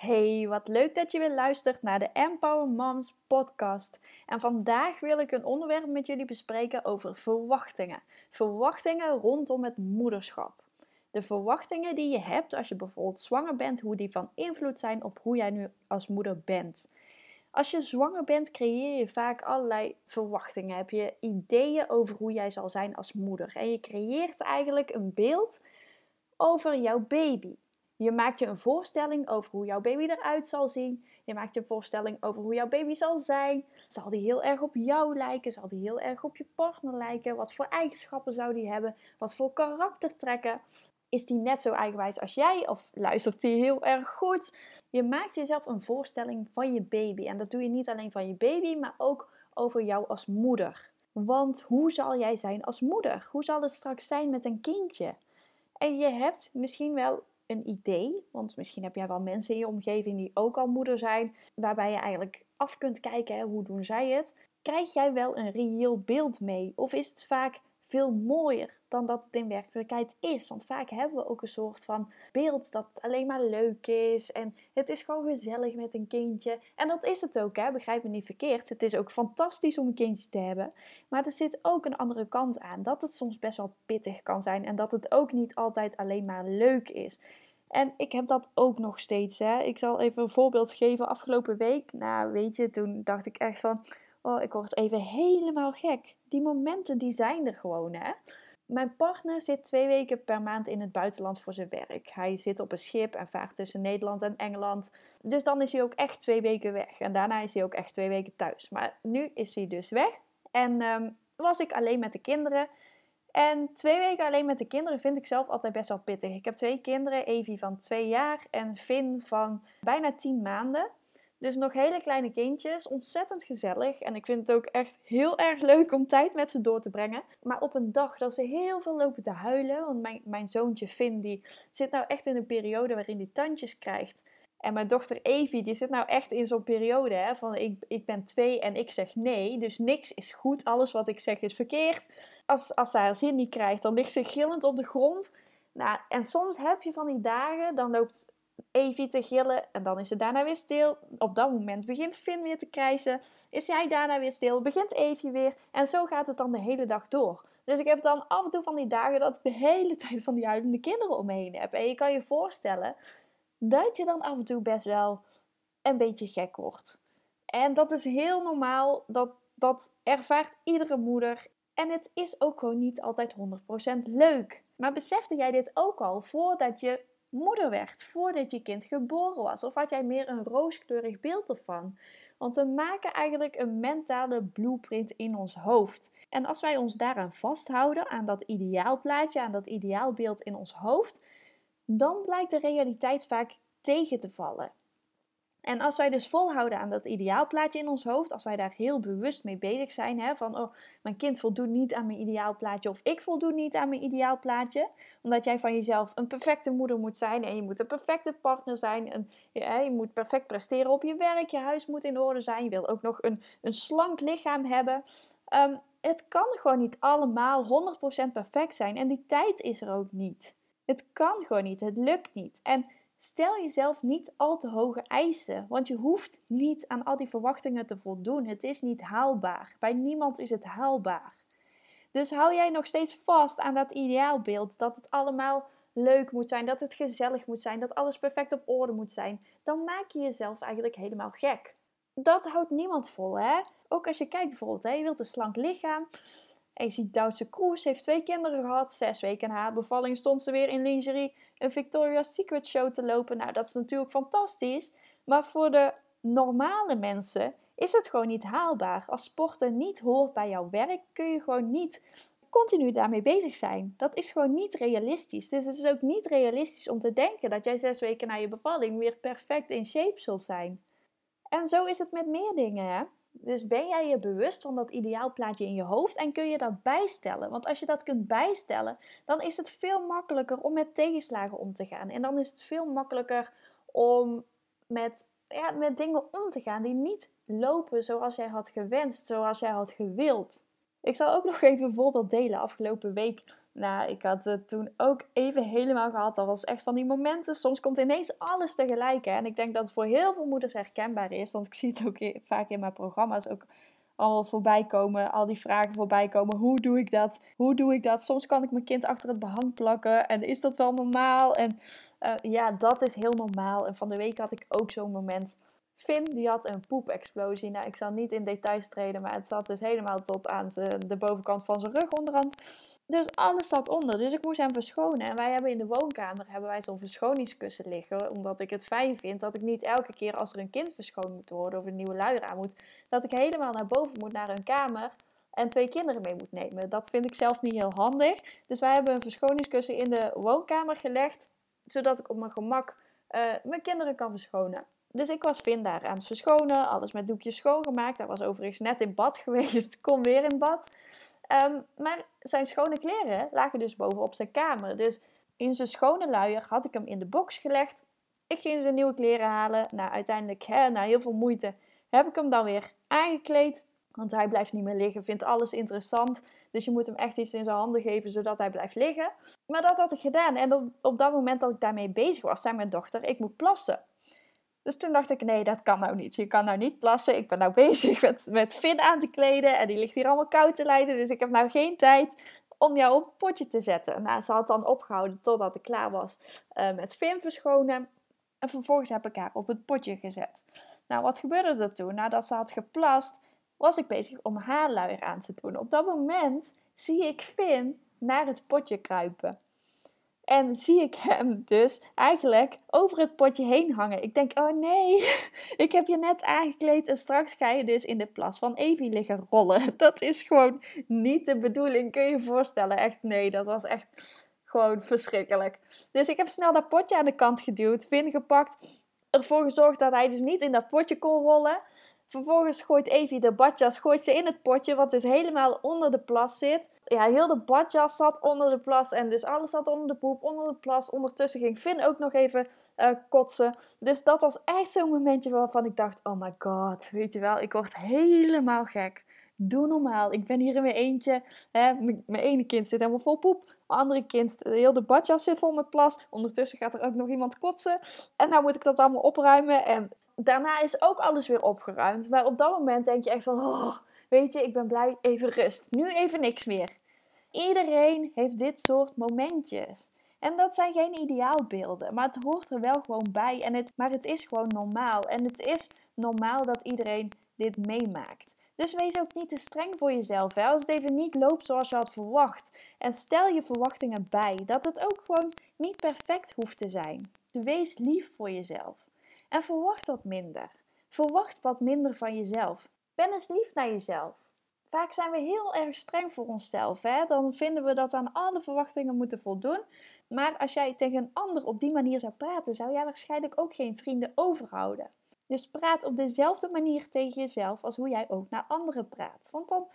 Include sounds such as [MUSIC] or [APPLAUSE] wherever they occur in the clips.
Hey, wat leuk dat je weer luistert naar de Empower Moms podcast. En vandaag wil ik een onderwerp met jullie bespreken over verwachtingen. Verwachtingen rondom het moederschap. De verwachtingen die je hebt als je bijvoorbeeld zwanger bent, hoe die van invloed zijn op hoe jij nu als moeder bent. Als je zwanger bent, creëer je vaak allerlei verwachtingen. Heb je ideeën over hoe jij zal zijn als moeder. En je creëert eigenlijk een beeld over jouw baby. Je maakt je een voorstelling over hoe jouw baby eruit zal zien. Je maakt je een voorstelling over hoe jouw baby zal zijn. Zal die heel erg op jou lijken? Zal die heel erg op je partner lijken? Wat voor eigenschappen zou die hebben? Wat voor karaktertrekken? Is die net zo eigenwijs als jij? Of luistert die heel erg goed? Je maakt jezelf een voorstelling van je baby. En dat doe je niet alleen van je baby, maar ook over jou als moeder. Want hoe zal jij zijn als moeder? Hoe zal het straks zijn met een kindje? En je hebt misschien wel een idee, want misschien heb jij wel mensen in je omgeving die ook al moeder zijn, waarbij je eigenlijk af kunt kijken, hè, hoe doen zij het? Krijg jij wel een reëel beeld mee? Of is het vaak veel mooier dan dat het in werkelijkheid is. Want vaak hebben we ook een soort van beeld dat alleen maar leuk is. En het is gewoon gezellig met een kindje. En dat is het ook, hè? begrijp me niet verkeerd. Het is ook fantastisch om een kindje te hebben. Maar er zit ook een andere kant aan. Dat het soms best wel pittig kan zijn. En dat het ook niet altijd alleen maar leuk is. En ik heb dat ook nog steeds. Hè. Ik zal even een voorbeeld geven. Afgelopen week, nou weet je, toen dacht ik echt van Oh, ik word even helemaal gek. Die momenten die zijn er gewoon, hè. Mijn partner zit twee weken per maand in het buitenland voor zijn werk. Hij zit op een schip en vaart tussen Nederland en Engeland. Dus dan is hij ook echt twee weken weg. En daarna is hij ook echt twee weken thuis. Maar nu is hij dus weg. En um, was ik alleen met de kinderen. En twee weken alleen met de kinderen vind ik zelf altijd best wel pittig. Ik heb twee kinderen, Evie van twee jaar en Finn van bijna tien maanden. Dus nog hele kleine kindjes, ontzettend gezellig. En ik vind het ook echt heel erg leuk om tijd met ze door te brengen. Maar op een dag dat ze heel veel lopen te huilen. Want mijn, mijn zoontje Finn, die zit nou echt in een periode waarin hij tandjes krijgt. En mijn dochter Evie, die zit nou echt in zo'n periode hè, van ik, ik ben twee en ik zeg nee. Dus niks is goed, alles wat ik zeg is verkeerd. Als, als ze haar zin niet krijgt, dan ligt ze gillend op de grond. Nou, en soms heb je van die dagen, dan loopt Evie te gillen en dan is ze daarna weer stil. Op dat moment begint Finn weer te krijsen. Is jij daarna weer stil, begint Evie weer. En zo gaat het dan de hele dag door. Dus ik heb dan af en toe van die dagen dat ik de hele [LAUGHS] tijd van die huilende kinderen om me heen heb. En je kan je voorstellen dat je dan af en toe best wel een beetje gek wordt. En dat is heel normaal. Dat, dat ervaart iedere moeder. En het is ook gewoon niet altijd 100% leuk. Maar besefte jij dit ook al voordat je moeder werd, voordat je kind geboren was? Of had jij meer een rooskleurig beeld ervan? Want we maken eigenlijk een mentale blueprint in ons hoofd. En als wij ons daaraan vasthouden, aan dat ideaalplaatje, aan dat ideaalbeeld in ons hoofd, dan blijkt de realiteit vaak tegen te vallen. En als wij dus volhouden aan dat ideaalplaatje in ons hoofd, als wij daar heel bewust mee bezig zijn, hè, van oh, mijn kind voldoet niet aan mijn ideaalplaatje of ik voldoen niet aan mijn ideaalplaatje, omdat jij van jezelf een perfecte moeder moet zijn en je moet een perfecte partner zijn en je moet perfect presteren op je werk, je huis moet in orde zijn, je wil ook nog een, een slank lichaam hebben. Ehm, het kan gewoon niet allemaal 100% perfect zijn en die tijd is er ook niet. Het kan gewoon niet, het lukt niet. En Stel jezelf niet al te hoge eisen, want je hoeft niet aan al die verwachtingen te voldoen. Het is niet haalbaar. Bij niemand is het haalbaar. Dus hou jij nog steeds vast aan dat ideaalbeeld dat het allemaal leuk moet zijn, dat het gezellig moet zijn, dat alles perfect op orde moet zijn, dan maak je jezelf eigenlijk helemaal gek. Dat houdt niemand vol, hè? Ook als je kijkt bijvoorbeeld, hè, je wilt een slank lichaam. En je ziet Duitse Kroes heeft twee kinderen gehad. Zes weken na haar bevalling stond ze weer in lingerie een Victoria's Secret show te lopen. Nou, dat is natuurlijk fantastisch. Maar voor de normale mensen is het gewoon niet haalbaar. Als sporten niet hoort bij jouw werk, kun je gewoon niet continu daarmee bezig zijn. Dat is gewoon niet realistisch. Dus het is ook niet realistisch om te denken dat jij zes weken na je bevalling weer perfect in shape zult zijn. En zo is het met meer dingen, hè? Dus ben jij je bewust van dat ideaalplaatje in je hoofd en kun je dat bijstellen? Want als je dat kunt bijstellen, dan is het veel makkelijker om met tegenslagen om te gaan. En dan is het veel makkelijker om met, ja, met dingen om te gaan die niet lopen zoals jij had gewenst, zoals jij had gewild. Ik zal ook nog even een voorbeeld delen. Afgelopen week Nou, ik had het toen ook even helemaal gehad. Dat was echt van die momenten. Soms komt ineens alles tegelijk. Hè? En ik denk dat het voor heel veel moeders herkenbaar is. Want ik zie het ook vaak in mijn programma's ook al voorbij komen. Al die vragen voorbij komen. Hoe doe ik dat? Hoe doe ik dat? Soms kan ik mijn kind achter het behang plakken. En is dat wel normaal? En uh, ja, dat is heel normaal. En van de week had ik ook zo'n moment. Finn die had een poepexplosie. Nou, ik zal niet in details treden, maar het zat dus helemaal tot aan de bovenkant van zijn rug onderhand. Dus alles zat onder. Dus ik moest hem verschonen. En wij hebben in de woonkamer hebben wij zo'n verschoningskussen liggen. Omdat ik het fijn vind dat ik niet elke keer als er een kind verschoond moet worden of een nieuwe luier aan moet, dat ik helemaal naar boven moet naar hun kamer en twee kinderen mee moet nemen. Dat vind ik zelf niet heel handig. Dus wij hebben een verschoningskussen in de woonkamer gelegd, zodat ik op mijn gemak uh, mijn kinderen kan verschonen. Dus ik was Vin daar aan het verschonen, alles met doekjes schoongemaakt. Hij was overigens net in bad [LAUGHS] geweest, kom weer in bad. Ehm, maar zijn schone kleren lagen dus bovenop zijn kamer. Dus in zijn schone luier had ik hem in de box gelegd. Ik ging zijn nieuwe kleren halen. Nou, uiteindelijk, hè, na heel veel moeite, heb ik hem dan weer aangekleed. Want hij blijft niet meer liggen, vindt alles interessant. Dus je moet hem echt iets in zijn handen geven, zodat hij blijft liggen. Maar dat had ik gedaan. En op, op dat moment dat ik daarmee bezig was, zei mijn dochter, ik moet plassen. Dus toen dacht ik, nee, dat kan nou niet. Je kan nou niet plassen. Ik ben nou [LAUGHS] bezig met, met Finn aan te kleden. En die ligt hier allemaal koud te lijden. Dus ik heb nou geen tijd om jou op een potje te zetten. Nou, ze had dan opgehouden totdat ik klaar was uh, met Finn verschonen. En vervolgens heb ik haar op het potje gezet. Nou, wat gebeurde er toen? Nadat ze had geplast, was ik bezig om haar luier aan te doen. Op dat moment zie ik Finn naar het potje kruipen. En zie ik hem dus eigenlijk over het potje heen hangen. Ik denk, oh nee, [LAUGHS] ik heb je net aangekleed en straks ga je dus in de plas van Evie liggen rollen. [LAUGHS] Dat is gewoon niet de bedoeling, kun je je voorstellen. Echt nee, dat was echt gewoon verschrikkelijk. Dus ik heb snel dat potje aan de kant geduwd, Vin gepakt, ervoor gezorgd dat hij dus niet in dat potje kon rollen. Vervolgens gooit Evie de badjas gooit ze in het potje, wat dus helemaal onder de plas zit. Ja, heel de badjas zat onder de plas en dus alles zat onder de poep, onder de plas. Ondertussen ging Finn ook nog even uh, kotsen. Dus dat was echt zo'n momentje waarvan ik dacht, oh my god, weet je wel, ik word helemaal gek. Doe normaal. Ik ben hier in mijn eentje. Mijn ene kind zit helemaal vol poep. Andere kind, heel de badjas zit vol met plas. Ondertussen gaat er ook nog iemand kotsen. En nou moet ik dat allemaal opruimen. En daarna is ook alles weer opgeruimd. Maar op dat moment denk je echt van, oh, weet je, ik ben blij, even rust. Nu even niks meer. Iedereen heeft dit soort momentjes. En dat zijn geen ideaalbeelden, maar het hoort er wel gewoon bij. En het, maar het is gewoon normaal. En het is normaal dat iedereen dit meemaakt. Dus wees ook niet te streng voor jezelf als het even niet loopt zoals je had verwacht. En stel je verwachtingen bij dat het ook gewoon niet perfect hoeft te zijn. Wees lief voor jezelf. En verwacht wat minder. Verwacht wat minder van jezelf. Ben eens lief naar jezelf. Vaak zijn we heel erg streng voor onszelf. Hè? Dan vinden we dat we aan alle verwachtingen moeten voldoen. Maar als jij tegen een ander op die manier zou praten, zou jij waarschijnlijk ook geen vrienden overhouden. Dus praat op dezelfde manier tegen jezelf als hoe jij ook naar anderen praat. Want dan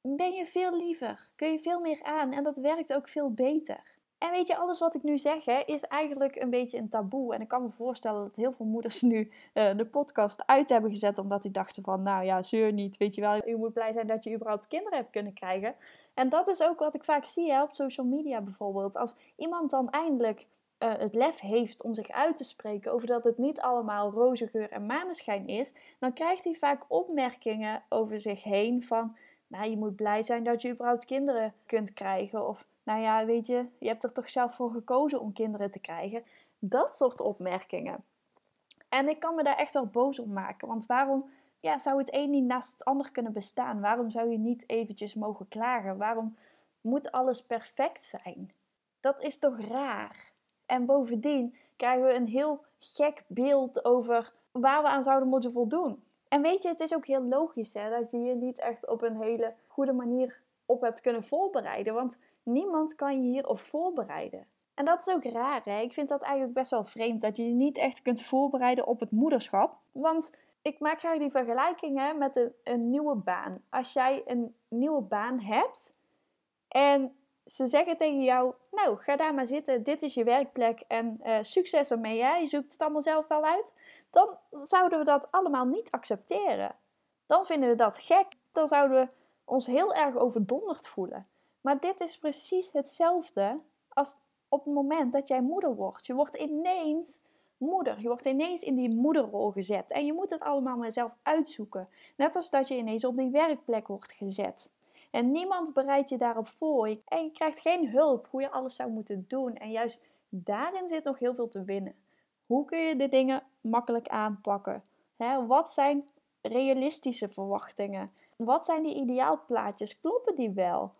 ben je veel liever, kun je veel meer aan en dat werkt ook veel beter. En weet je, alles wat ik nu zeg hè, is eigenlijk een beetje een taboe. En ik kan me voorstellen dat heel veel moeders nu uh, de podcast uit hebben gezet. Omdat die dachten van, nou ja, zeur niet. Weet je wel, je moet blij zijn dat je überhaupt kinderen hebt kunnen krijgen. En dat is ook wat ik vaak zie hè, op social media bijvoorbeeld. Als iemand dan eindelijk uh, het lef heeft om zich uit te spreken over dat het niet allemaal roze geur en maneschijn is. Dan krijgt hij vaak opmerkingen over zich heen van... Nou, je moet blij zijn dat je überhaupt kinderen kunt krijgen. Of nou ja, weet je, je hebt er toch zelf voor gekozen om kinderen te krijgen. Dat soort opmerkingen. En ik kan me daar echt wel boos om maken. Want waarom ja, zou het een niet naast het ander kunnen bestaan? Waarom zou je niet eventjes mogen klagen? Waarom moet alles perfect zijn? Dat is toch raar? En bovendien krijgen we een heel gek beeld over waar we aan zouden moeten voldoen. En weet je, het is ook heel logisch hè, dat je je niet echt op een hele goede manier op hebt kunnen voorbereiden. Want Niemand kan je hierop voorbereiden. En dat is ook raar. Hè? Ik vind dat eigenlijk best wel vreemd dat je je niet echt kunt voorbereiden op het moederschap. Want ik maak graag die vergelijking met een, nieuwe baan. Als jij een nieuwe baan hebt en ze zeggen tegen jou: Nou, ga daar maar zitten, dit is je werkplek en uh, succes ermee, jij je zoekt het allemaal zelf wel uit. Dan zouden we dat allemaal niet accepteren. Dan vinden we dat gek. Dan zouden we ons heel erg overdonderd voelen. Maar dit is precies hetzelfde als op het moment dat jij moeder wordt. Je wordt ineens moeder. Je wordt ineens in die moederrol gezet. En je moet het allemaal maar zelf uitzoeken. Net als dat je ineens op die werkplek wordt gezet. En niemand bereidt je daarop voor. En je krijgt geen hulp hoe je alles zou moeten doen. En juist daarin zit nog heel veel te winnen. Hoe kun je de dingen makkelijk aanpakken? wat zijn realistische verwachtingen? Wat zijn die ideaalplaatjes? Kloppen die wel?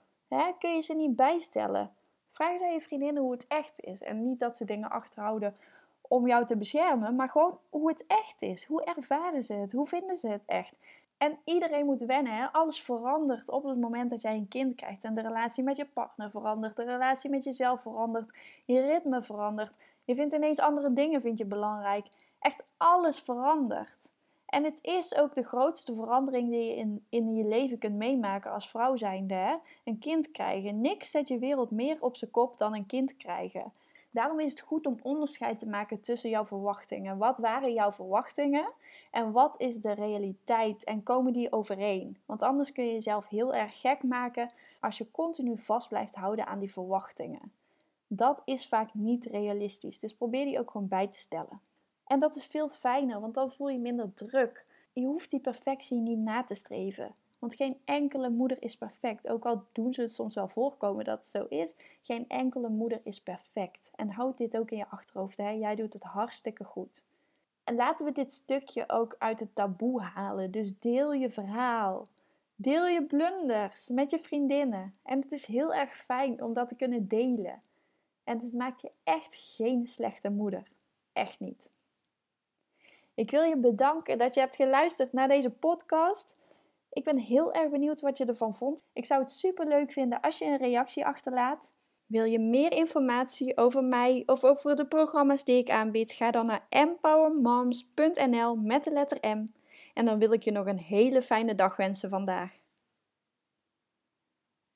Kun je ze niet bijstellen? Vraag eens aan je vriendinnen hoe het echt is. En niet dat ze dingen achterhouden om jou te beschermen, maar gewoon hoe het echt is. Hoe ervaren ze het? Hoe vinden ze het echt? En iedereen moet wennen. Hè? Alles verandert op het moment dat jij een kind krijgt. En de relatie met je partner verandert. De relatie met jezelf verandert. Je ritme verandert. Je vindt ineens andere dingen vind je belangrijk. Echt alles verandert. En het is ook de grootste verandering die je in, in je leven kunt meemaken als vrouw zijnde. Hè? Een kind krijgen. Niks zet je wereld meer op zijn kop dan een kind krijgen. Daarom is het goed om onderscheid te maken tussen jouw verwachtingen. Wat waren jouw verwachtingen en wat is de realiteit en komen die overeen? Want anders kun je jezelf heel erg gek maken als je continu vast blijft houden aan die verwachtingen. Dat is vaak niet realistisch, dus probeer die ook gewoon bij te stellen. En dat is veel fijner, want dan voel je minder druk. Je hoeft die perfectie niet na te streven. Want geen enkele moeder is perfect. Ook al doen ze het soms wel voorkomen dat het zo is. Geen enkele moeder is perfect. En houd dit ook in je achterhoofd. Hè? Jij doet het hartstikke goed. En laten we dit stukje ook uit het taboe halen. Dus deel je verhaal. Deel je blunders met je vriendinnen. En het is heel erg fijn om dat te kunnen delen. En het maakt je echt geen slechte moeder. Echt niet. Ik wil je bedanken dat je hebt geluisterd naar deze podcast. Ik ben heel erg benieuwd wat je ervan vond. Ik zou het super leuk vinden als je een reactie achterlaat. Wil je meer informatie over mij of over de programma's die ik aanbied? Ga dan naar empowermoms.nl met de letter M. En dan wil ik je nog een hele fijne dag wensen vandaag.